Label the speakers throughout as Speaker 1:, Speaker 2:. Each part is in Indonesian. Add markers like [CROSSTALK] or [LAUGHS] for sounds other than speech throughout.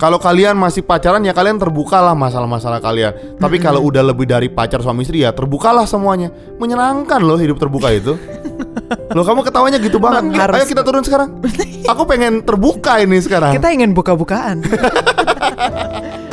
Speaker 1: Kalau kalian masih pacaran ya kalian terbukalah masalah-masalah kalian. Tapi kalau udah lebih dari pacar suami istri ya terbukalah semuanya. Menyenangkan loh hidup terbuka itu. [LAUGHS] loh kamu ketawanya gitu banget.
Speaker 2: Harus.
Speaker 1: Ayo kita turun sekarang. [LAUGHS] Aku pengen terbuka ini sekarang.
Speaker 2: Kita ingin buka-bukaan. [LAUGHS]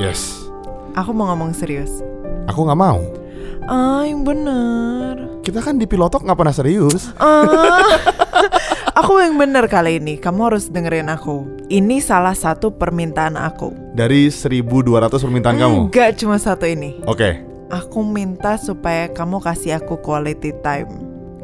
Speaker 1: Yes.
Speaker 2: aku mau ngomong serius.
Speaker 1: Aku nggak mau.
Speaker 2: Ah, yang bener.
Speaker 1: Kita kan di pilotok nggak pernah serius.
Speaker 2: Ah, [LAUGHS] aku yang bener kali ini. Kamu harus dengerin aku. Ini salah satu permintaan aku.
Speaker 1: Dari 1200 permintaan kamu.
Speaker 2: Enggak cuma satu ini.
Speaker 1: Oke.
Speaker 2: Aku minta supaya kamu kasih aku quality time.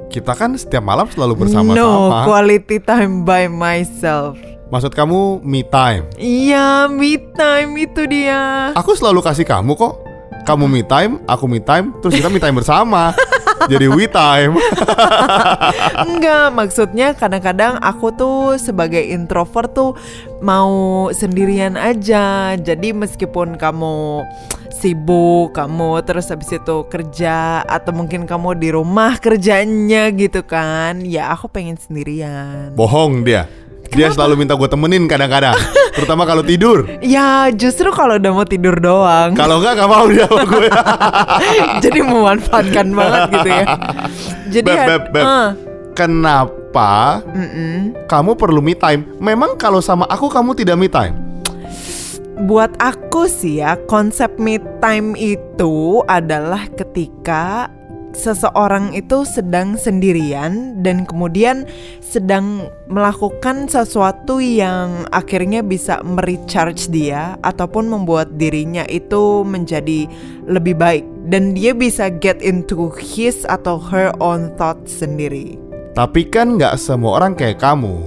Speaker 1: Kita kan setiap malam selalu
Speaker 2: No,
Speaker 1: bersama-sama.
Speaker 2: quality time by myself.
Speaker 1: Maksud kamu me time.
Speaker 2: Iya, me time itu dia.
Speaker 1: Aku selalu kasih kamu kok. Kamu me time, aku me time, terus kita me time bersama. [LAUGHS] Jadi we time. [LAUGHS]
Speaker 2: Enggak, maksudnya kadang-kadang aku tuh sebagai introvert tuh mau sendirian aja. Jadi meskipun kamu sibuk, kamu terus habis itu kerja atau mungkin kamu di rumah kerjanya gitu kan. Ya aku pengen sendirian.
Speaker 1: Bohong dia. Dia selalu minta gue temenin kadang-kadang. [LAUGHS] Terutama kalau tidur.
Speaker 2: Ya justru kalau udah mau tidur doang.
Speaker 1: Kalau enggak nggak mau dia sama gue. [LAUGHS]
Speaker 2: Jadi memanfaatkan banget gitu ya. Jadi
Speaker 1: Beb, beb, beb.
Speaker 2: ah,
Speaker 1: Kenapa
Speaker 2: mm-mm.
Speaker 1: kamu perlu me time? Memang kalau sama aku kamu tidak me time.
Speaker 2: Buat aku sih ya, konsep me time itu adalah ketika seseorang itu sedang sendirian dan kemudian sedang melakukan sesuatu yang akhirnya bisa merecharge dia ataupun membuat dirinya itu menjadi lebih baik dan dia bisa get into his atau her own thoughts sendiri.
Speaker 1: Tapi kan nggak semua orang kayak kamu.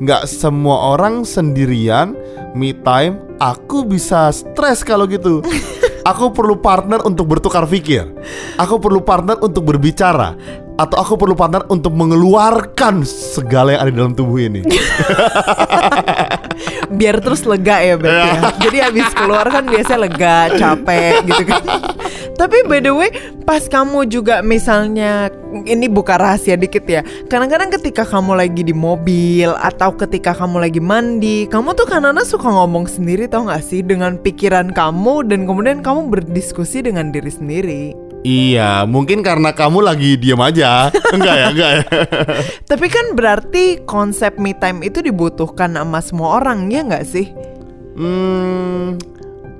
Speaker 1: Nggak semua orang sendirian me time. Aku bisa stres kalau gitu. [LAUGHS] Aku perlu partner untuk bertukar pikir. Aku perlu partner untuk berbicara. Atau aku perlu partner untuk mengeluarkan segala yang ada di dalam tubuh ini. [LAUGHS] [LAUGHS]
Speaker 2: biar terus lega ya Beb ya. Jadi habis keluar kan biasanya lega, capek gitu kan. [LAUGHS] Tapi by the way, pas kamu juga misalnya ini buka rahasia dikit ya. Kadang-kadang ketika kamu lagi di mobil atau ketika kamu lagi mandi, kamu tuh kadang-kadang suka ngomong sendiri tau gak sih dengan pikiran kamu dan kemudian kamu berdiskusi dengan diri sendiri.
Speaker 1: Iya, mungkin karena kamu lagi diem aja. [LAUGHS] Enggak ya, enggak ya.
Speaker 2: Tapi kan berarti konsep me time itu dibutuhkan sama semua orang ya nggak sih?
Speaker 1: Hmm,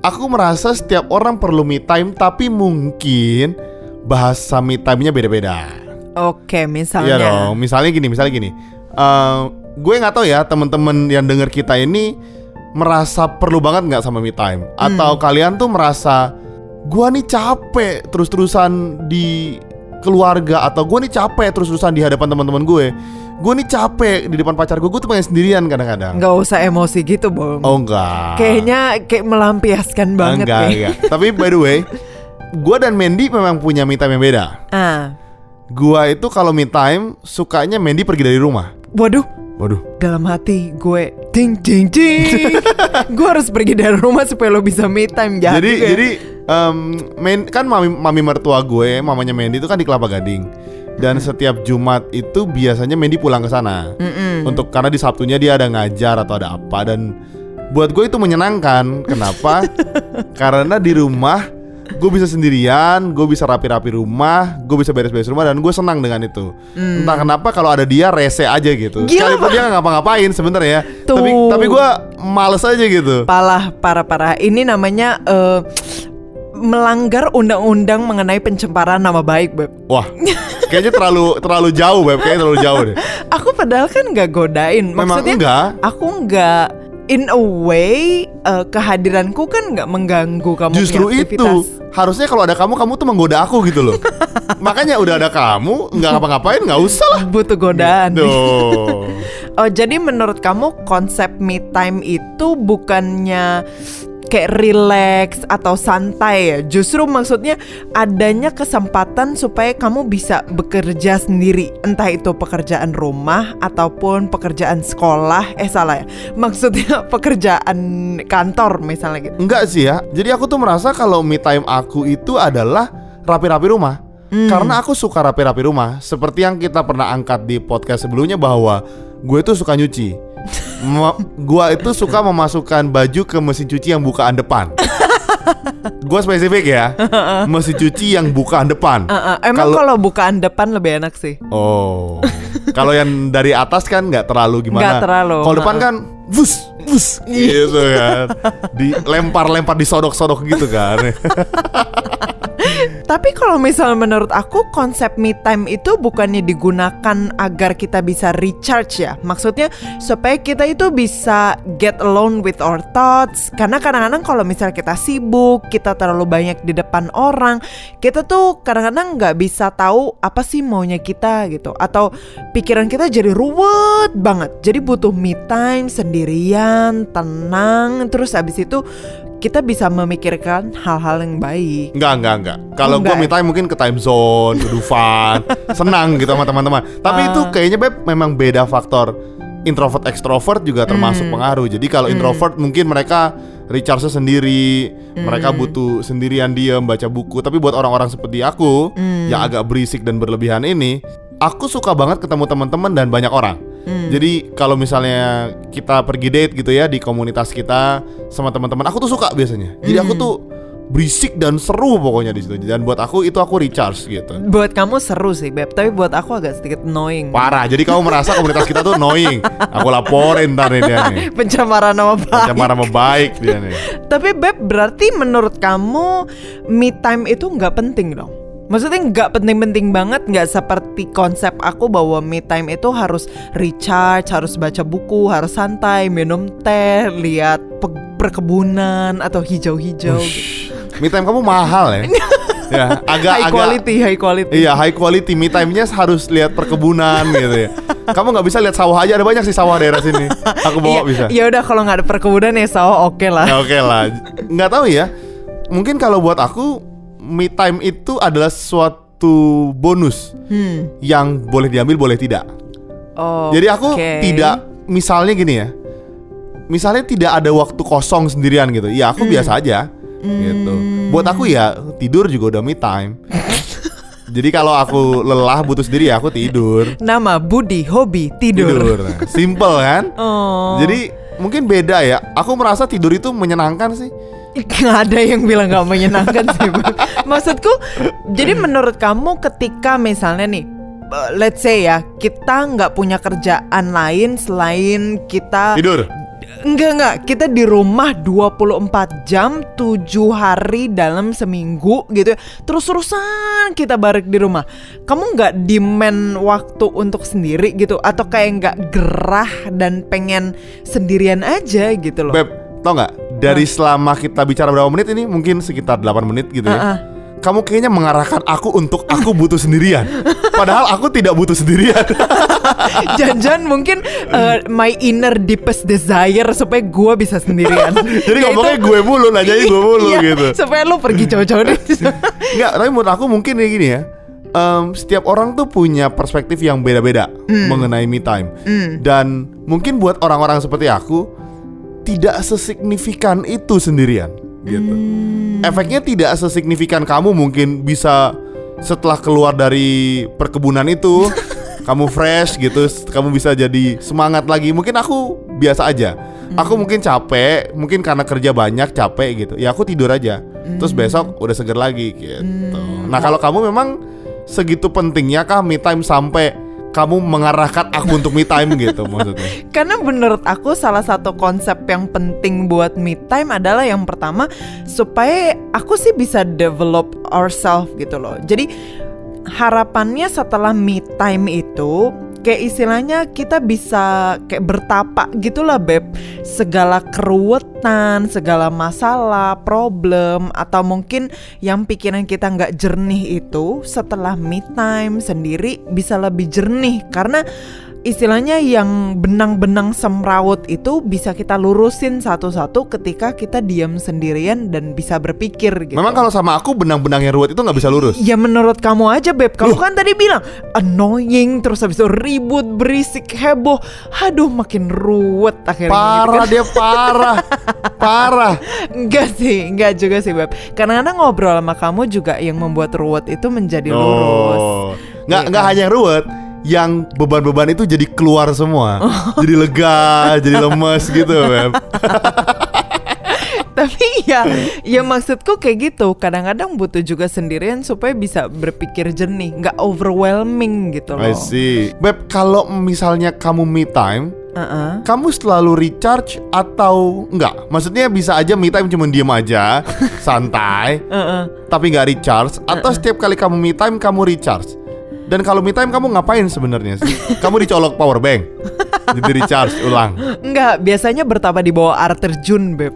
Speaker 1: aku merasa setiap orang perlu me time, tapi mungkin bahasa me time-nya beda-beda.
Speaker 2: Oke,
Speaker 1: Iya
Speaker 2: misalnya.
Speaker 1: dong. Misalnya gini, misalnya gini. Eh, gue nggak tahu ya teman-teman yang denger kita ini merasa perlu banget nggak sama me time, atau kalian tuh merasa gua nih capek terus-terusan di keluarga atau gue nih capek terus-terusan di hadapan teman-teman gue. Gue nih capek di depan pacar gue, gue tuh pengen sendirian kadang-kadang.
Speaker 2: Nggak usah emosi gitu, Bang.
Speaker 1: Oh enggak.
Speaker 2: Kayaknya kayak melampiaskan banget
Speaker 1: enggak,
Speaker 2: nih.
Speaker 1: enggak. Tapi by the way, gue dan Mandy memang punya me time yang beda.
Speaker 2: Ah,
Speaker 1: Gua itu kalau me time sukanya Mandy pergi dari rumah.
Speaker 2: waduh,
Speaker 1: Waduh.
Speaker 2: dalam hati gue ting ting ting. [LAUGHS] gue harus pergi dari rumah supaya lo bisa me time jahat
Speaker 1: jadi
Speaker 2: juga ya.
Speaker 1: jadi em, main kan mami, mami mertua gue, mamanya Mandy itu kan di Kelapa Gading. Dan setiap Jumat itu biasanya Mandy pulang ke sana. Untuk karena di Sabtunya dia ada ngajar atau ada apa dan buat gue itu menyenangkan. Kenapa? [LAUGHS] karena di rumah gue bisa sendirian, gue bisa rapi-rapi rumah, gue bisa beres-beres rumah dan gue senang dengan itu. Entah kenapa kalau ada dia rese aja gitu.
Speaker 2: Hmm. Gila,
Speaker 1: Sekalipun dia nggak ngapa-ngapain sebenarnya.
Speaker 2: Tuh.
Speaker 1: Tapi tapi gue males aja gitu.
Speaker 2: Parah, parah, parah. Ini namanya eh, melanggar undang-undang mengenai pencemaran nama baik, Beb.
Speaker 1: Wah, kayaknya terlalu terlalu jauh, Beb. Kayaknya terlalu jauh deh. [LAUGHS]
Speaker 2: Aku padahal kan nggak godain.
Speaker 1: Memang
Speaker 2: Maksudnya
Speaker 1: enggak.
Speaker 2: aku nggak in a way eh, kehadiranku kan nggak mengganggu kamu
Speaker 1: Justru itu harusnya kalau ada kamu, kamu tuh menggoda aku gitu loh. [LAUGHS] Makanya udah ada kamu, nggak ngapa-ngapain, nggak usah lah.
Speaker 2: butuh godaan.
Speaker 1: Tuh. [LAUGHS]
Speaker 2: Oh, jadi menurut kamu konsep me time itu bukannya kayak relax atau santai ya. Justru maksudnya adanya kesempatan supaya kamu bisa bekerja sendiri, entah itu pekerjaan rumah ataupun pekerjaan sekolah. Eh salah ya. [LAUGHS] Maksudnya pekerjaan kantor misalnya gitu.
Speaker 1: Enggak sih ya. Jadi aku tuh merasa kalau me time aku itu adalah rapi-rapi rumah. Karena aku suka rapi-rapi rumah. Seperti yang kita pernah angkat di podcast sebelumnya bahwa gue tuh suka nyuci. Gua itu suka memasukkan baju ke mesin cuci yang bukaan depan. Gue spesifik ya, mesin cuci yang bukaan depan.
Speaker 2: Uh, uh, emang
Speaker 1: Kalau-
Speaker 2: bukaan depan lebih enak sih.
Speaker 1: Oh, kalau yang dari atas kan nggak terlalu gimana?
Speaker 2: Nggak terlalu,
Speaker 1: Kalau depan
Speaker 2: ha-ha.
Speaker 1: kan, bus, bus, gitu kan, dilempar-lempar, disodok-sodok gitu kan. [LAUGHS]
Speaker 2: Tapi kalau misalnya menurut aku konsep me time itu bukannya digunakan agar kita bisa recharge ya. Maksudnya supaya kita itu bisa get alone with our thoughts. Karena kadang-kadang kalau misalnya kita sibuk, kita terlalu banyak di depan orang, kita tuh kadang-kadang nggak bisa tahu apa sih maunya kita gitu. Atau pikiran kita jadi ruwet banget. Jadi butuh me time sendirian, tenang. Terus abis itu kita bisa memikirkan hal-hal yang baik.
Speaker 1: Enggak, enggak, enggak. Kalau
Speaker 2: Enggak
Speaker 1: gue time mungkin ke time zone, ke Dufan, [LAUGHS] senang gitu sama teman-teman. Tapi itu
Speaker 2: Ah.
Speaker 1: kayaknya beb memang beda faktor introvert ekstrovert juga termasuk
Speaker 2: Hmm.
Speaker 1: pengaruh. Jadi kalau introvert mungkin mereka recharge sendiri,
Speaker 2: Hmm.
Speaker 1: mereka butuh sendirian diam baca buku. Tapi buat orang-orang seperti aku
Speaker 2: Hmm.
Speaker 1: yang agak berisik dan berlebihan ini, aku suka banget ketemu teman-teman dan banyak orang.
Speaker 2: Hmm.
Speaker 1: Jadi kalau misalnya kita pergi date gitu ya di komunitas kita sama teman-teman, aku tuh suka biasanya. Jadi aku
Speaker 2: Hmm.
Speaker 1: tuh berisik dan seru pokoknya di situ. Dan buat aku itu aku recharge gitu.
Speaker 2: Buat kamu seru sih Beb Tapi buat aku agak sedikit annoying
Speaker 1: Parah. Jadi kamu merasa komunitas kita tuh annoying. Aku laporin ntar nih dia nih. [LAUGHS]
Speaker 2: Pencemaran nama baik
Speaker 1: Macam marah baik dia nih.
Speaker 2: Tapi Beb berarti menurut kamu Me time itu nggak penting dong Maksudnya nggak penting-penting banget Nggak seperti konsep aku bahwa me time itu harus recharge Harus baca buku, harus santai, minum teh Lihat pe- perkebunan atau hijau-hijau gitu.
Speaker 1: Me time kamu mahal ya. [LAUGHS] ya, agak
Speaker 2: High
Speaker 1: agak
Speaker 2: quality, high quality
Speaker 1: Iya high quality me time-nya harus lihat perkebunan gitu ya. Kamu nggak bisa lihat sawah aja ada banyak sih sawah daerah sini. Aku bawa
Speaker 2: Iya,
Speaker 1: bisa.
Speaker 2: Ya udah kalau nggak ada perkebunan ya sawah oke lah
Speaker 1: Ya, Oke lah. Nggak tahu ya. Mungkin kalau buat aku me time itu adalah suatu bonus
Speaker 2: Hmm.
Speaker 1: yang boleh diambil boleh tidak.
Speaker 2: Oh,
Speaker 1: Jadi aku
Speaker 2: oke.
Speaker 1: tidak misalnya gini ya. Misalnya tidak ada waktu kosong sendirian gitu. Ya aku biasa aja gitu. Buat aku ya tidur juga udah me time. [LAUGHS] Jadi kalau aku lelah butuh sendiri ya aku tidur.
Speaker 2: Nama Budi hobi tidur.
Speaker 1: Tidur. Nah, Simple kan?
Speaker 2: Oh.
Speaker 1: Jadi mungkin beda ya. Aku merasa tidur itu menyenangkan sih. [LAUGHS]
Speaker 2: Nggak ada yang bilang nggak menyenangkan sih Bang. [LAUGHS] Maksudku Jadi menurut kamu ketika misalnya nih uh, Let's say ya Kita nggak punya kerjaan lain Selain kita
Speaker 1: Tidur.
Speaker 2: Enggak enggak Kita di rumah 24 jam 7 hari dalam seminggu gitu ya Terus-terusan kita balik di rumah Kamu nggak demand waktu untuk sendiri gitu Atau kayak nggak gerah dan pengen sendirian aja gitu loh
Speaker 1: Beb, tau nggak? Dari selama kita bicara berapa menit ini mungkin sekitar 8 menit gitu ya.
Speaker 2: Ah, ah.
Speaker 1: Kamu kayaknya mengarahkan aku untuk aku butuh sendirian. Padahal aku tidak butuh sendirian. [LAUGHS]
Speaker 2: Jangan mungkin uh, my inner deepest desire supaya gue bisa sendirian. [LAUGHS]
Speaker 1: Jadi ngomongnya gue mulu, nanyanya gue mulu
Speaker 2: Iya,
Speaker 1: gitu.
Speaker 2: Supaya lu pergi jauh-jauh deh.
Speaker 1: Enggak, tapi menurut aku mungkin kayak gini ya. Em, setiap orang tuh punya perspektif yang beda-beda mengenai me time. Dan mungkin buat orang-orang seperti aku tidak sesignifikan itu sendirian gitu. Efeknya tidak sesignifikan kamu mungkin bisa setelah keluar dari perkebunan itu [LAUGHS] kamu fresh gitu, kamu bisa jadi semangat lagi. Mungkin aku biasa aja. Aku mungkin capek, mungkin karena kerja banyak capek gitu. Ya aku tidur aja. Terus besok udah seger lagi gitu. Nah, kalau kamu memang segitu pentingnya kah me time sampai kamu mengarahkan aku untuk me time gitu maksudnya. [LAUGHS]
Speaker 2: Karena menurut aku salah satu konsep yang penting buat me time adalah yang pertama supaya aku sih bisa develop ourselves gitu loh. Jadi harapannya setelah me time itu kayak istilahnya kita bisa kayak bertapa gitulah beb. Segala keruwetan segala masalah problem atau mungkin yang pikiran kita nggak jernih itu setelah me time sendiri bisa lebih jernih. Karena istilahnya yang benang-benang semrawut itu bisa kita lurusin satu-satu ketika kita diam sendirian dan bisa berpikir gitu.
Speaker 1: Memang kalau sama aku benang-benang yang ruwet itu nggak bisa lurus.
Speaker 2: Ya menurut kamu aja Beb Kamu kan tadi bilang Annoying Terus habis itu ribut Berisik Heboh Aduh makin ruwet akhirnya gitu
Speaker 1: Parah
Speaker 2: kan.
Speaker 1: dia parah, [LAUGHS] parah.
Speaker 2: Enggak sih Enggak juga sih Beb Kadang-kadang ngobrol sama kamu juga Yang membuat ruwet itu menjadi lurus
Speaker 1: Oh, nggak
Speaker 2: Iya
Speaker 1: nggak
Speaker 2: kan?
Speaker 1: hanya ruwet, yang beban-beban itu jadi keluar semua, [LAUGHS]
Speaker 2: Oh.
Speaker 1: jadi lega, jadi lemes [LAUGHS] gitu, Beb. [LAUGHS]
Speaker 2: Tapi ya Ya maksudku kayak gitu Kadang-kadang butuh juga sendirian Supaya bisa berpikir jernih Nggak overwhelming gitu loh
Speaker 1: I see. Beb, kalau misalnya kamu me time,
Speaker 2: Uh-uh.
Speaker 1: kamu selalu recharge atau enggak? Maksudnya bisa aja me time cuma diem aja, santai,
Speaker 2: Uh-uh.
Speaker 1: tapi nggak recharge atau setiap kali kamu me time kamu recharge dan kalau me time kamu ngapain sebenarnya sih? Kamu dicolok power bank? Jadi recharge ulang?
Speaker 2: Enggak Biasanya bertapa di bawah air terjun Beb.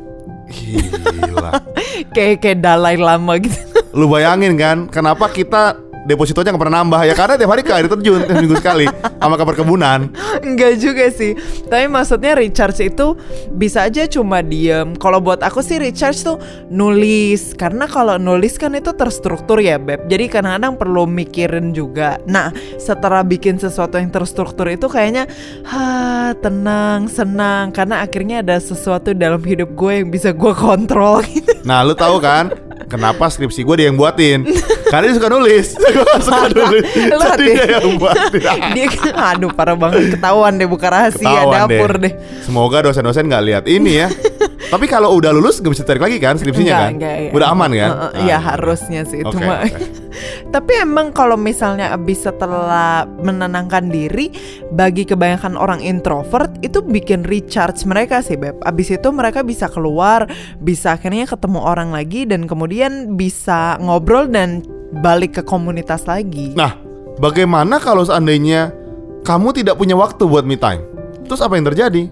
Speaker 1: Gila. [LAUGHS]
Speaker 2: Kayak kayak Dalai Lama gitu.
Speaker 1: Lu bayangin kan kenapa kita depositonya nggak pernah nambah ya karena tiap hari ke air terjun tiap minggu sekali sama ke perkebunan
Speaker 2: Enggak juga sih. Tapi maksudnya recharge itu Bisa aja cuma diem. Kalau buat aku sih recharge tuh Nulis. Karena kalau nulis kan itu terstruktur ya Beb. Jadi kadang-kadang perlu mikirin juga. Nah setelah bikin sesuatu yang terstruktur itu kayaknya ha tenang, senang. Karena akhirnya ada sesuatu dalam hidup gue yang bisa gue kontrol [LAUGHS] gitu.
Speaker 1: Nah lu tahu kan kenapa skripsi gue dia yang buatin? Karena dia suka nulis gue [LAUGHS] suka nulis
Speaker 2: Lu
Speaker 1: dia yang buatin [LAUGHS]
Speaker 2: Dia kan aduh parah banget. Ketahuan deh buka rahasia
Speaker 1: Ketahuan
Speaker 2: dapur deh,
Speaker 1: Semoga dosen-dosen nggak lihat. Ini ya. [LAUGHS] Tapi kalau udah lulus gak bisa tarik lagi kan skripsinya
Speaker 2: Enggak,
Speaker 1: kan?
Speaker 2: enggak, ya.
Speaker 1: Udah aman kan?
Speaker 2: Iya
Speaker 1: Ah.
Speaker 2: harusnya sih itu
Speaker 1: Oke,
Speaker 2: mah.
Speaker 1: oke. [LAUGHS]
Speaker 2: Tapi emang kalau misalnya abis setelah menenangkan diri, bagi kebanyakan orang introvert itu bikin recharge mereka sih beb. Abis itu mereka bisa keluar, bisa akhirnya ketemu orang lagi dan kemudian bisa ngobrol dan balik ke komunitas lagi.
Speaker 1: Nah, bagaimana kalau seandainya kamu tidak punya waktu buat me time? Terus apa yang terjadi?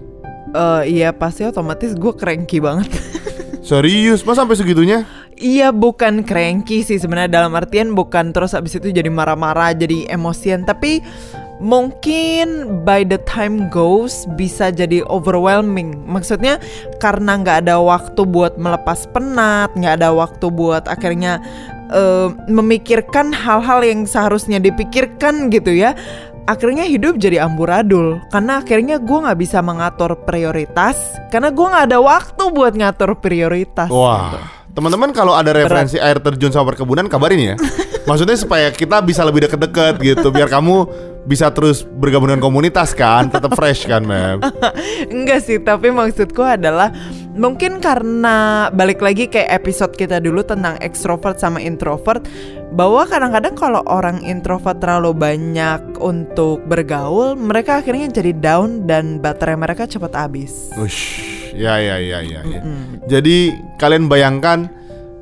Speaker 2: Eh, iya pasti otomatis gue cranky banget. [LAUGHS]
Speaker 1: Serius, mas sampai segitunya?
Speaker 2: Iya bukan cranky sih sebenarnya. Dalam artian bukan terus abis itu jadi marah-marah jadi emosian. Tapi mungkin by the time goes bisa jadi overwhelming. Maksudnya karena nggak ada waktu buat melepas penat nggak ada waktu buat akhirnya eh, memikirkan hal-hal yang seharusnya dipikirkan gitu ya akhirnya hidup jadi amburadul karena akhirnya gue nggak bisa mengatur prioritas karena gue nggak ada waktu buat ngatur prioritas gitu.
Speaker 1: Wah, teman-teman kalau ada referensi air terjun sama perkebunan kabarin ya. [LAUGHS] Maksudnya supaya kita bisa lebih deket-deket gitu, biar kamu bisa terus bergabung dengan komunitas kan, tetap fresh kan, Mem. [LAUGHS]
Speaker 2: Enggak sih, tapi maksudku adalah mungkin karena balik lagi kayak episode kita dulu tentang extrovert sama introvert bahwa kadang-kadang kalau orang introvert terlalu banyak untuk bergaul, mereka akhirnya jadi down dan baterai mereka cepat habis.
Speaker 1: Ush, ya ya ya ya. ya. Jadi kalian bayangkan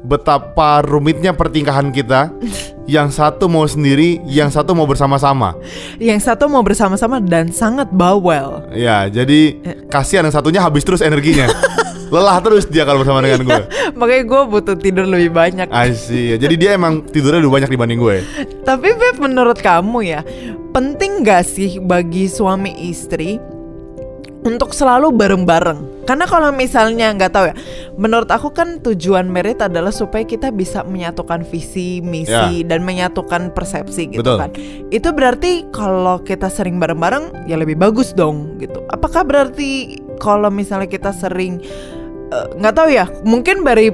Speaker 1: betapa rumitnya pertingkahan kita. [LAUGHS] Yang satu mau sendiri, yang satu mau bersama-sama.
Speaker 2: Yang satu mau bersama-sama dan sangat bawel.
Speaker 1: Ya, jadi kasihan yang satunya habis terus energinya. [LAUGHS] Lelah terus dia kalau bersama dengan gue. [LAUGHS]
Speaker 2: Makanya gue butuh tidur lebih banyak.
Speaker 1: I see. Jadi dia emang tidurnya lebih banyak dibanding gue.
Speaker 2: Tapi Beb menurut kamu ya Penting gak sih bagi suami istri Untuk selalu bareng-bareng Karena kalau misalnya nggak tahu ya Menurut aku kan tujuan merit adalah Supaya kita bisa menyatukan visi, misi Dan menyatukan persepsi gitu
Speaker 1: Betul.
Speaker 2: kan Itu berarti kalau kita sering bareng-bareng Ya lebih bagus dong gitu Apakah berarti kalau misalnya kita sering eh, nggak tahu ya mungkin dari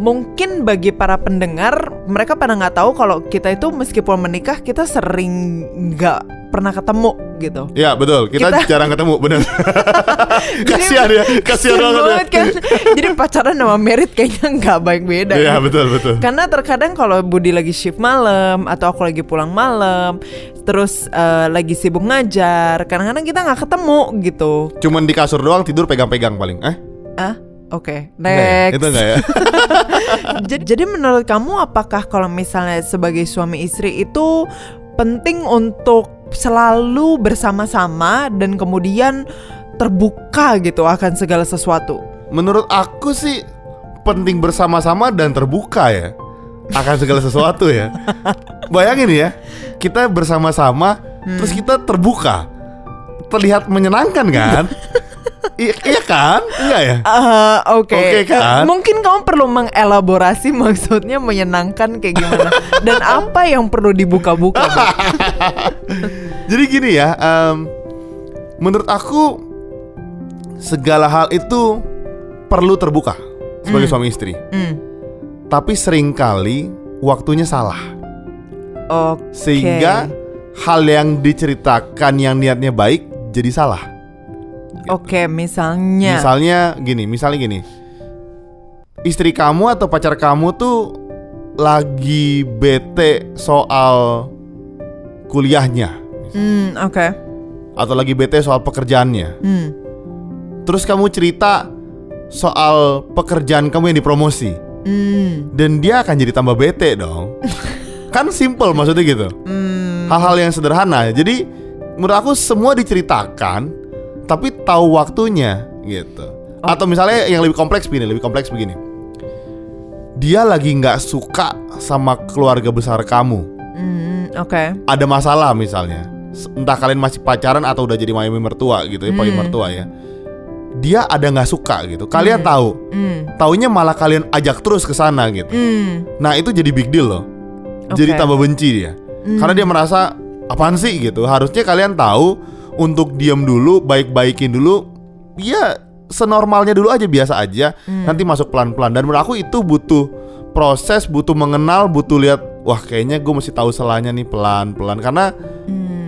Speaker 2: mungkin bagi para pendengar mereka pada nggak tahu kalau kita itu meskipun menikah kita sering nggak pernah ketemu gitu.
Speaker 1: Ya betul, kita,
Speaker 2: Kita-
Speaker 1: jarang ketemu, bener. [LAUGHS] kasihan ya, kasihan banget. ya.
Speaker 2: kan. Jadi pacaran sama merit kayaknya nggak baik beda.
Speaker 1: Iya betul betul.
Speaker 2: Karena terkadang kalau Budi lagi shift malam atau aku lagi pulang malam, terus eh, lagi sibuk ngajar, kadang-kadang kita nggak ketemu gitu.
Speaker 1: Cuman di kasur doang tidur pegang-pegang paling. Eh?
Speaker 2: Ah, oke,
Speaker 1: Enggak ya?
Speaker 2: next.
Speaker 1: Itu enggak ya? [LAUGHS]
Speaker 2: jadi, jadi menurut kamu apakah kalau misalnya sebagai suami istri itu penting untuk selalu bersama-sama dan kemudian terbuka gitu akan segala sesuatu?
Speaker 1: Menurut aku sih penting bersama-sama dan terbuka ya akan segala sesuatu ya. [LAUGHS] Bayangin ya, kita bersama-sama terus kita terbuka. terlihat menyenangkan kan? [LAUGHS] I- iya kan? Enggak ya?
Speaker 2: Eh, Oke,
Speaker 1: Oke, kan?
Speaker 2: mungkin kamu perlu mengelaborasi [LAUGHS] maksudnya menyenangkan kayak gimana dan apa yang perlu dibuka-buka. [LAUGHS]
Speaker 1: Jadi gini ya, em, menurut aku segala hal itu perlu terbuka sebagai suami istri.
Speaker 2: Hmm.
Speaker 1: Tapi sering kali waktunya salah.
Speaker 2: Oke.
Speaker 1: Sehingga hal yang diceritakan yang niatnya baik jadi salah.
Speaker 2: Oke, misalnya.
Speaker 1: Misalnya gini, misalnya gini. Istri kamu atau pacar kamu tuh lagi bete soal kuliahnya
Speaker 2: Hmm, oke.
Speaker 1: atau lagi bete soal pekerjaannya.
Speaker 2: Hmm.
Speaker 1: Terus kamu cerita soal pekerjaan kamu yang dipromosi
Speaker 2: Hmm.
Speaker 1: dan dia akan jadi tambah bete dong. [LAUGHS] kan simple maksudnya gitu.
Speaker 2: Hmm.
Speaker 1: Hal-hal yang sederhana. Jadi menurut aku semua diceritakan tapi tahu waktunya gitu. Atau misalnya yang lebih kompleks begini, lebih kompleks begini. Dia lagi nggak suka sama keluarga besar kamu.
Speaker 2: Hmm, oke.
Speaker 1: Ada masalah misalnya. Entah kalian masih pacaran atau udah jadi mami mertua gitu ya, paling mertua ya. Dia ada nggak suka gitu. Kalian tahu.
Speaker 2: Hmm.
Speaker 1: Taunya malah kalian ajak terus ke sana gitu.
Speaker 2: Hmm.
Speaker 1: Nah, itu jadi big deal loh. Jadi
Speaker 2: Oke.
Speaker 1: tambah benci dia. Karena dia merasa apaan sih gitu. Harusnya kalian tahu untuk diam dulu, baik-baikin dulu. Ya senormalnya dulu aja biasa aja. Nanti masuk pelan-pelan dan menurut aku itu butuh proses, butuh mengenal, butuh lihat wah kayaknya gue mesti tahu salahnya nih pelan-pelan karena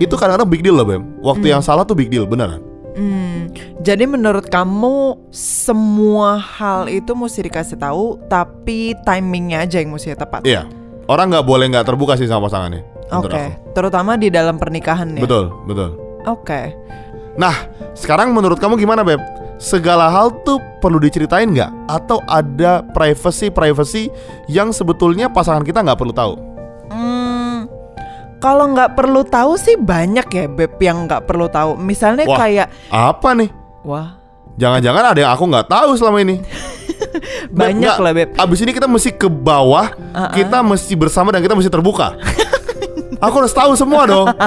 Speaker 1: itu kadang-kadang big deal loh, Bem. Waktu yang salah tuh big deal beneran.
Speaker 2: Hmm, jadi menurut kamu semua hal itu mesti dikasih tahu, tapi timingnya aja yang mesti tepat.
Speaker 1: Iya. Orang nggak boleh nggak terbuka sih sama pasangannya.
Speaker 2: Oke,
Speaker 1: aku.
Speaker 2: terutama di dalam pernikahan ya.
Speaker 1: Betul, betul.
Speaker 2: Oke.
Speaker 1: Nah, sekarang menurut kamu gimana, Beb? Segala hal tuh perlu diceritain nggak? Atau ada privacy-privacy yang sebetulnya pasangan kita nggak perlu tahu?
Speaker 2: Hmm, kalau nggak perlu tahu sih banyak ya beb yang nggak perlu tahu. Misalnya
Speaker 1: Wah.
Speaker 2: kayak,
Speaker 1: Apa nih?
Speaker 2: wah
Speaker 1: Jangan-jangan ada yang aku nggak tahu selama ini. [LAUGHS]
Speaker 2: banyak
Speaker 1: Nggak,
Speaker 2: lah beb.
Speaker 1: Abis ini kita mesti ke bawah,
Speaker 2: Uh-uh.
Speaker 1: kita mesti bersama dan kita mesti terbuka. [LAUGHS] aku harus tahu semua dong. [LAUGHS]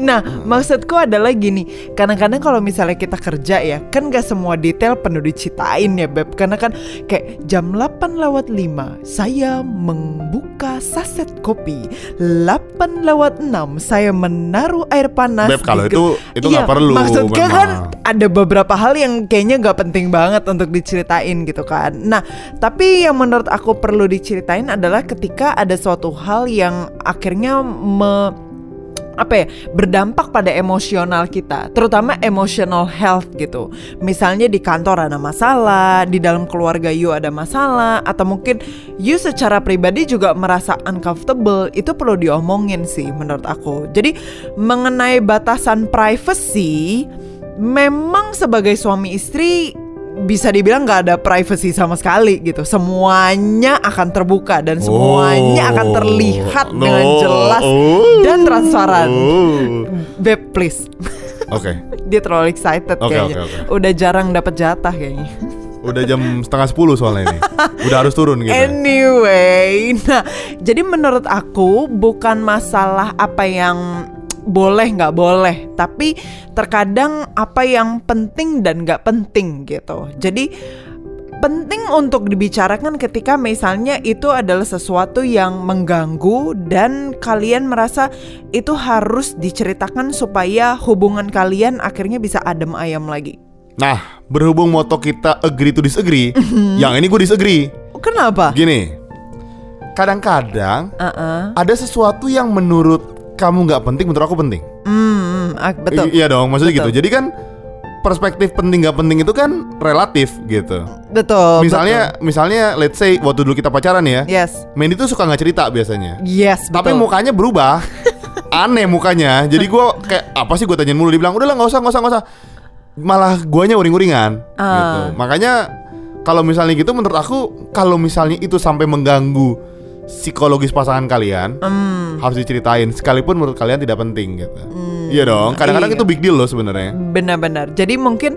Speaker 2: Nah, maksudku adalah gini, kadang-kadang kalau misalnya kita kerja ya, kan gak semua detail penuh diceritain ya Beb Karena kan kayak jam 8 lewat 5, saya membuka saset kopi 8 lewat 6, saya menaruh air panas
Speaker 1: Beb, kalau
Speaker 2: di-
Speaker 1: itu- itu nggak
Speaker 2: Iya,
Speaker 1: perlu,
Speaker 2: Maksudnya
Speaker 1: memang.
Speaker 2: kan ada beberapa hal yang kayaknya nggak penting banget untuk diceritain gitu kan. Nah, tapi yang menurut aku perlu diceritain adalah ketika ada suatu hal yang akhirnya me apa ya berdampak pada emosional kita, terutama emotional health gitu. Misalnya di kantor ada masalah, di dalam keluarga you ada masalah, atau mungkin you secara pribadi juga merasa uncomfortable, itu perlu diomongin sih menurut aku. Jadi mengenai batasan privacy, memang sebagai suami istri bisa dibilang nggak ada privacy sama sekali gitu. Semuanya akan terbuka dan semuanya akan terlihat
Speaker 1: Oh,
Speaker 2: dengan
Speaker 1: no.
Speaker 2: jelas
Speaker 1: Oh.
Speaker 2: dan transparan.
Speaker 1: Oh.
Speaker 2: Beb please.
Speaker 1: Oke, [LAUGHS]
Speaker 2: Dia terlalu excited
Speaker 1: Oke,
Speaker 2: kayaknya.
Speaker 1: oke, oke.
Speaker 2: Udah jarang dapat jatah kayaknya.
Speaker 1: udah jam setengah sepuluh soalnya ini. [LAUGHS] Udah harus turun gitu.
Speaker 2: Anyway, nah jadi menurut aku bukan masalah apa yang boleh nggak boleh, tapi terkadang apa yang penting dan nggak penting gitu. Jadi penting untuk dibicarakan ketika misalnya itu adalah sesuatu yang mengganggu dan kalian merasa itu harus diceritakan supaya hubungan kalian akhirnya bisa adem ayam lagi.
Speaker 1: Nah, berhubung moto kita agree to disagree,
Speaker 2: Mhm.
Speaker 1: yang ini gue disagree.
Speaker 2: Kenapa?
Speaker 1: Gini, kadang-kadang
Speaker 2: Uh-uh.
Speaker 1: ada sesuatu yang menurut kamu nggak penting, menurut aku penting.
Speaker 2: Hmm, ah, betul.
Speaker 1: I- iya dong, maksudnya
Speaker 2: Betul.
Speaker 1: gitu. Jadi kan perspektif penting nggak penting itu kan relatif gitu.
Speaker 2: Betul.
Speaker 1: misalnya, misalnya, let's say waktu dulu kita pacaran ya,
Speaker 2: betul. yes.
Speaker 1: Mandy tuh suka nggak cerita biasanya.
Speaker 2: Yes,
Speaker 1: Tapi
Speaker 2: betul.
Speaker 1: mukanya berubah, [LAUGHS] aneh mukanya. Jadi gue kayak apa sih gue tanyain mulu, dia bilang udah lah nggak usah, nggak usah, nggak usah. Malah guanya uring-uringan.
Speaker 2: Ah.
Speaker 1: Gitu. Makanya kalau misalnya gitu, menurut aku kalau misalnya itu sampai mengganggu psikologis pasangan kalian
Speaker 2: Hmm,
Speaker 1: harus diceritain sekalipun menurut kalian tidak penting gitu. Iya dong. Kadang-kadang
Speaker 2: iya.
Speaker 1: itu big deal loh sebenarnya.
Speaker 2: benar-benar. Jadi mungkin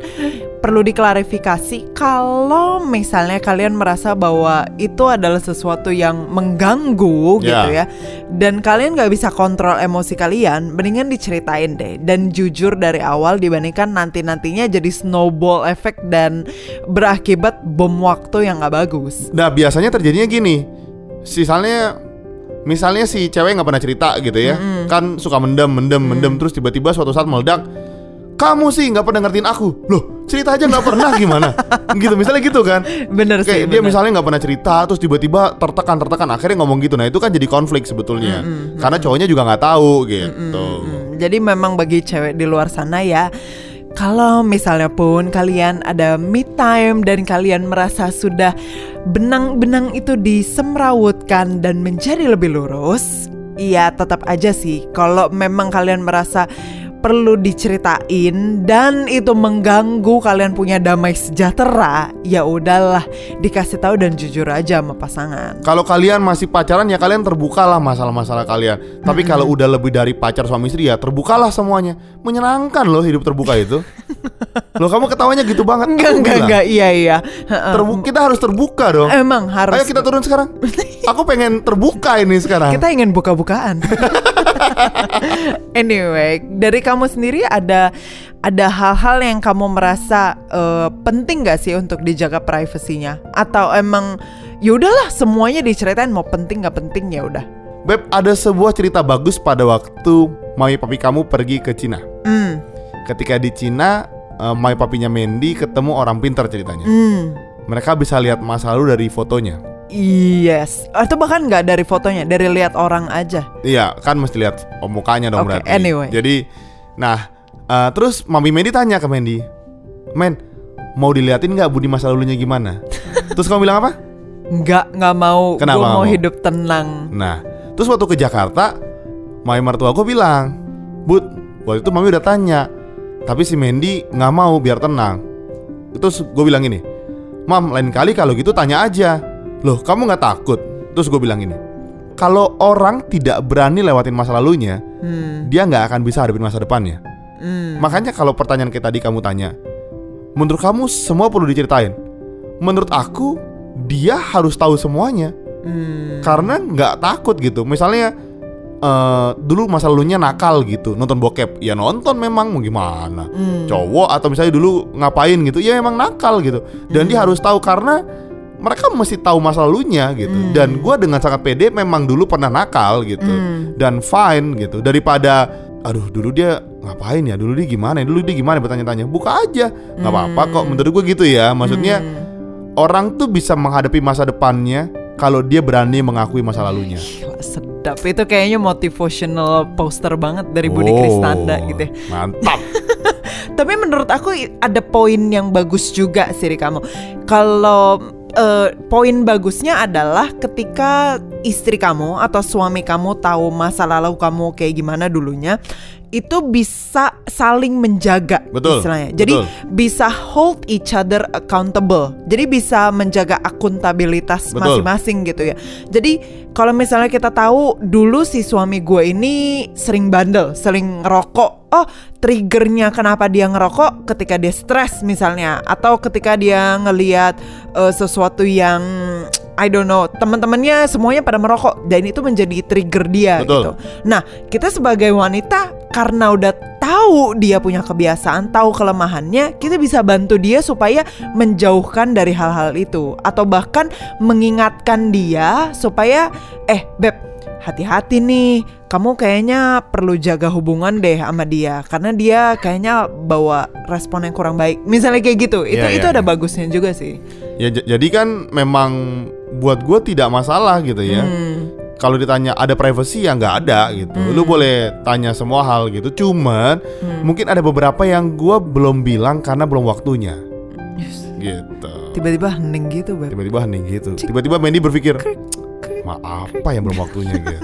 Speaker 2: perlu diklarifikasi kalau misalnya kalian merasa bahwa itu adalah sesuatu yang mengganggu gitu
Speaker 1: Ya.
Speaker 2: dan kalian nggak bisa kontrol emosi kalian, mendingan diceritain deh dan jujur dari awal dibandingkan nanti-nantinya jadi snowball effect dan berakibat bom waktu yang nggak bagus.
Speaker 1: Nah biasanya terjadinya gini, misalnya misalnya si cewek nggak pernah cerita gitu ya, kan suka mendem, mendem,
Speaker 2: Mm.
Speaker 1: mendem, terus tiba-tiba suatu saat meledak, kamu sih nggak pernah ngertiin aku, loh cerita aja nggak pernah [LAUGHS] gimana, gitu misalnya gitu kan,
Speaker 2: Bener sih.
Speaker 1: kayak dia
Speaker 2: bener.
Speaker 1: misalnya nggak pernah cerita, terus tiba-tiba tertekan tertekan, akhirnya ngomong gitu, nah itu kan jadi konflik sebetulnya, karena cowoknya juga nggak tahu gitu.
Speaker 2: Hmm, jadi memang bagi cewek di luar sana ya kalau misalnya pun kalian ada me time dan kalian merasa sudah benang-benang itu disemrawutkan dan menjadi lebih lurus, ya tetap aja sih. Kalau memang kalian merasa perlu diceritain dan itu mengganggu kalian punya damai sejahtera, ya udahlah dikasih tahu dan jujur aja sama pasangan.
Speaker 1: Kalau kalian masih pacaran ya kalian terbukalah masalah-masalah kalian. Tapi kalau udah lebih dari pacar suami istri ya terbukalah semuanya. Menyenangkan loh hidup terbuka itu. [LAUGHS] loh kamu ketawanya gitu banget.
Speaker 2: Enggak,
Speaker 1: Aku
Speaker 2: enggak, enggak, iya, iya.
Speaker 1: Terbu- kita harus terbuka dong.
Speaker 2: Emang harus.
Speaker 1: Ayo kita turun sekarang. [LAUGHS] Aku pengen terbuka ini sekarang.
Speaker 2: Kita ingin buka-bukaan. [LAUGHS] anyway, dari kamu sendiri ada ada hal-hal yang kamu merasa eh, penting gak sih untuk dijaga privasinya? Atau emang yaudahlah semuanya diceritain mau penting gak penting ya udah.
Speaker 1: Beb, ada sebuah cerita bagus pada waktu mami papi kamu pergi ke Cina.
Speaker 2: Hmm,
Speaker 1: Ketika di Cina, eh, mami papinya Mandy ketemu orang pintar ceritanya.
Speaker 2: hmm.
Speaker 1: Mereka bisa lihat masa lalu dari fotonya.
Speaker 2: Yes, atau bahkan nggak dari fotonya, dari lihat orang aja.
Speaker 1: Iya, kan mesti lihat oh, mukanya dong
Speaker 2: Oke,
Speaker 1: berarti.
Speaker 2: anyway.
Speaker 1: Jadi, nah, eh, terus Mami Mandy tanya ke Mandy, Men, mau diliatin nggak budi masa lalunya gimana? terus kamu bilang apa?
Speaker 2: Nggak nggak mau,
Speaker 1: Kenapa
Speaker 2: gue
Speaker 1: nggak
Speaker 2: mau
Speaker 1: mau?
Speaker 2: hidup tenang.
Speaker 1: Nah, terus waktu ke Jakarta, Mami mertua gue bilang, Bud, waktu itu Mami udah tanya, tapi si Mandy nggak mau biar tenang. Terus gue bilang ini, Mam, lain kali kalau gitu tanya aja. Loh, kamu nggak takut? Terus gue bilang ini, kalau orang tidak berani lewatin masa lalunya,
Speaker 2: Hmm,
Speaker 1: dia nggak akan bisa hadapin masa depannya.
Speaker 2: hmm.
Speaker 1: Makanya kalau pertanyaan kayak tadi kamu tanya, menurut kamu semua perlu diceritain? Menurut aku, dia harus tahu semuanya
Speaker 2: Hmm.
Speaker 1: karena nggak takut gitu. Misalnya eh, dulu masa lalunya nakal gitu, nonton bokep, ya nonton memang mau gimana.
Speaker 2: Hmm.
Speaker 1: Cowok atau misalnya dulu ngapain gitu, ya memang nakal gitu. Dan dia harus tahu karena mereka mesti tahu masa lalunya gitu. Dan gua dengan sangat pede memang dulu pernah nakal gitu.
Speaker 2: Hmm.
Speaker 1: Dan fine gitu. Daripada aduh dulu dia ngapain ya? Dulu dia gimana? ya? Dulu dia gimana bertanya-tanya. Buka aja. nggak apa-apa kok menurut gue gitu ya. Maksudnya orang tuh bisa menghadapi masa depannya kalau dia berani mengakui masa lalunya.
Speaker 2: Gila, sedap itu kayaknya motivational poster banget dari Budi
Speaker 1: Oh,
Speaker 2: Kristanda gitu ya.
Speaker 1: Mantap. [LAUGHS]
Speaker 2: Tapi menurut aku ada poin yang bagus juga sih kamu. Kalau eh, poin bagusnya adalah ketika istri kamu atau suami kamu tahu masa lalu kamu kayak gimana dulunya, itu bisa saling menjaga
Speaker 1: Betul,
Speaker 2: istilahnya. Jadi
Speaker 1: betul.
Speaker 2: bisa hold each other accountable. Jadi bisa menjaga akuntabilitas masing-masing gitu ya. Jadi kalau misalnya kita tahu dulu si suami gue ini sering bandel, sering ngerokok. Oh, triggernya kenapa dia ngerokok ketika dia stres misalnya atau ketika dia ngeliat eh, sesuatu yang I don't know, teman-temannya semuanya pada merokok dan itu menjadi trigger dia
Speaker 1: Betul.
Speaker 2: gitu. Nah, kita sebagai wanita karena udah tahu dia punya kebiasaan, tahu kelemahannya, kita bisa bantu dia supaya menjauhkan dari hal-hal itu atau bahkan mengingatkan dia supaya eh beb hati-hati nih, kamu kayaknya perlu jaga hubungan deh sama dia karena dia kayaknya bawa respon yang kurang baik. Misalnya kayak gitu, itu
Speaker 1: Iya,
Speaker 2: itu
Speaker 1: iya,
Speaker 2: ada
Speaker 1: iya.
Speaker 2: bagusnya juga sih.
Speaker 1: ya jadi kan memang buat gue tidak masalah gitu ya.
Speaker 2: Hmm.
Speaker 1: Kalau ditanya ada privacy ya nggak ada gitu. Lu boleh tanya semua hal gitu. Cuman
Speaker 2: Hmm.
Speaker 1: mungkin ada beberapa yang gue belum bilang karena belum waktunya.
Speaker 2: Yes.
Speaker 1: Gitu.
Speaker 2: Tiba-tiba hening gitu, beb.
Speaker 1: Tiba-tiba hening gitu. Tiba-tiba Mandy berpikir, Ma apa yang belum waktunya gitu. [LAUGHS]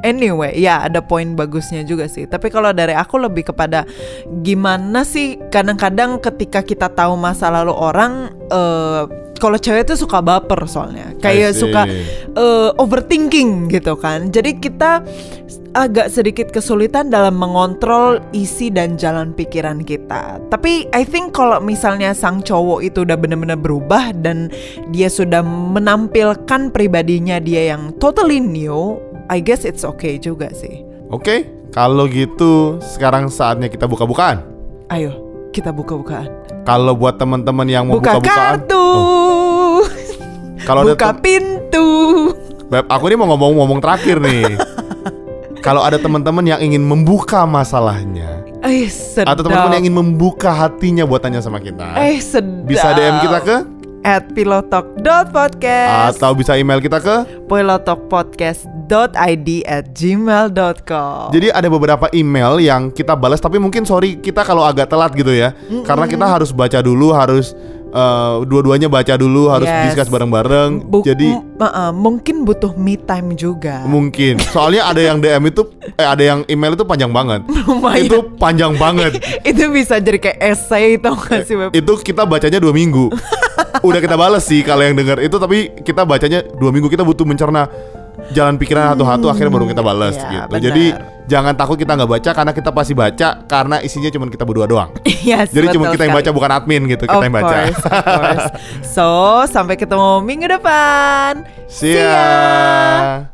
Speaker 2: Anyway, ya ada poin bagusnya juga sih. Tapi kalau dari aku lebih kepada gimana sih kadang-kadang ketika kita tahu masa lalu orang, eh, kalau cewek tuh suka baper soalnya, kayak suka uh, overthinking gitu kan. Jadi kita agak sedikit kesulitan dalam mengontrol isi dan jalan pikiran kita. Tapi I think kalau misalnya sang cowok itu udah bener-bener berubah dan dia sudah menampilkan pribadinya dia yang totally new, I guess it's okay juga sih.
Speaker 1: Oke, kalau gitu sekarang saatnya kita buka-bukaan.
Speaker 2: Ayo, kita buka-bukaan.
Speaker 1: Kalau buat teman-teman yang mau
Speaker 2: Buka
Speaker 1: buka-bukaan,
Speaker 2: kartu.
Speaker 1: Kalau ada
Speaker 2: Buka
Speaker 1: tem-
Speaker 2: pintu.
Speaker 1: Beb, aku ini mau ngomong-ngomong terakhir nih. [LAUGHS] Kalau ada teman-teman yang ingin membuka masalahnya
Speaker 2: Eh, sedap.
Speaker 1: atau teman-teman yang ingin membuka hatinya buat tanya sama kita,
Speaker 2: Eh, sedap.
Speaker 1: bisa DM kita ke
Speaker 2: at pilotalk.podcast
Speaker 1: atau bisa email kita ke.
Speaker 2: pilotalkpodcast.id at gmail.com
Speaker 1: Jadi ada beberapa email yang kita balas tapi mungkin sorry kita kalau agak telat gitu ya. Karena kita harus baca dulu, harus eh, dua-duanya baca dulu, harus
Speaker 2: Yes.
Speaker 1: discuss bareng-bareng. Jadi
Speaker 2: m- uh-uh, mungkin butuh me time juga
Speaker 1: mungkin. Soalnya ada yang DM itu eh ada yang email itu panjang banget.
Speaker 2: Lumayan.
Speaker 1: Itu panjang banget. [LAUGHS]
Speaker 2: itu bisa jadi kayak essay tau gak sih Web?
Speaker 1: itu kita bacanya dua minggu. [LAUGHS] Udah kita balas sih kalau yang dengar itu tapi kita bacanya dua minggu kita butuh mencerna jalan pikiran satu-satu akhirnya baru kita balas
Speaker 2: ya,
Speaker 1: gitu.
Speaker 2: benar.
Speaker 1: Jadi jangan takut kita nggak baca karena kita pasti baca karena isinya cuma kita berdua doang.
Speaker 2: Yes, [LAUGHS]
Speaker 1: Jadi cuma kita yang baca bukan admin gitu kita
Speaker 2: Of
Speaker 1: yang baca.
Speaker 2: course, of course. [LAUGHS] So, sampai ketemu minggu depan.
Speaker 1: See ya.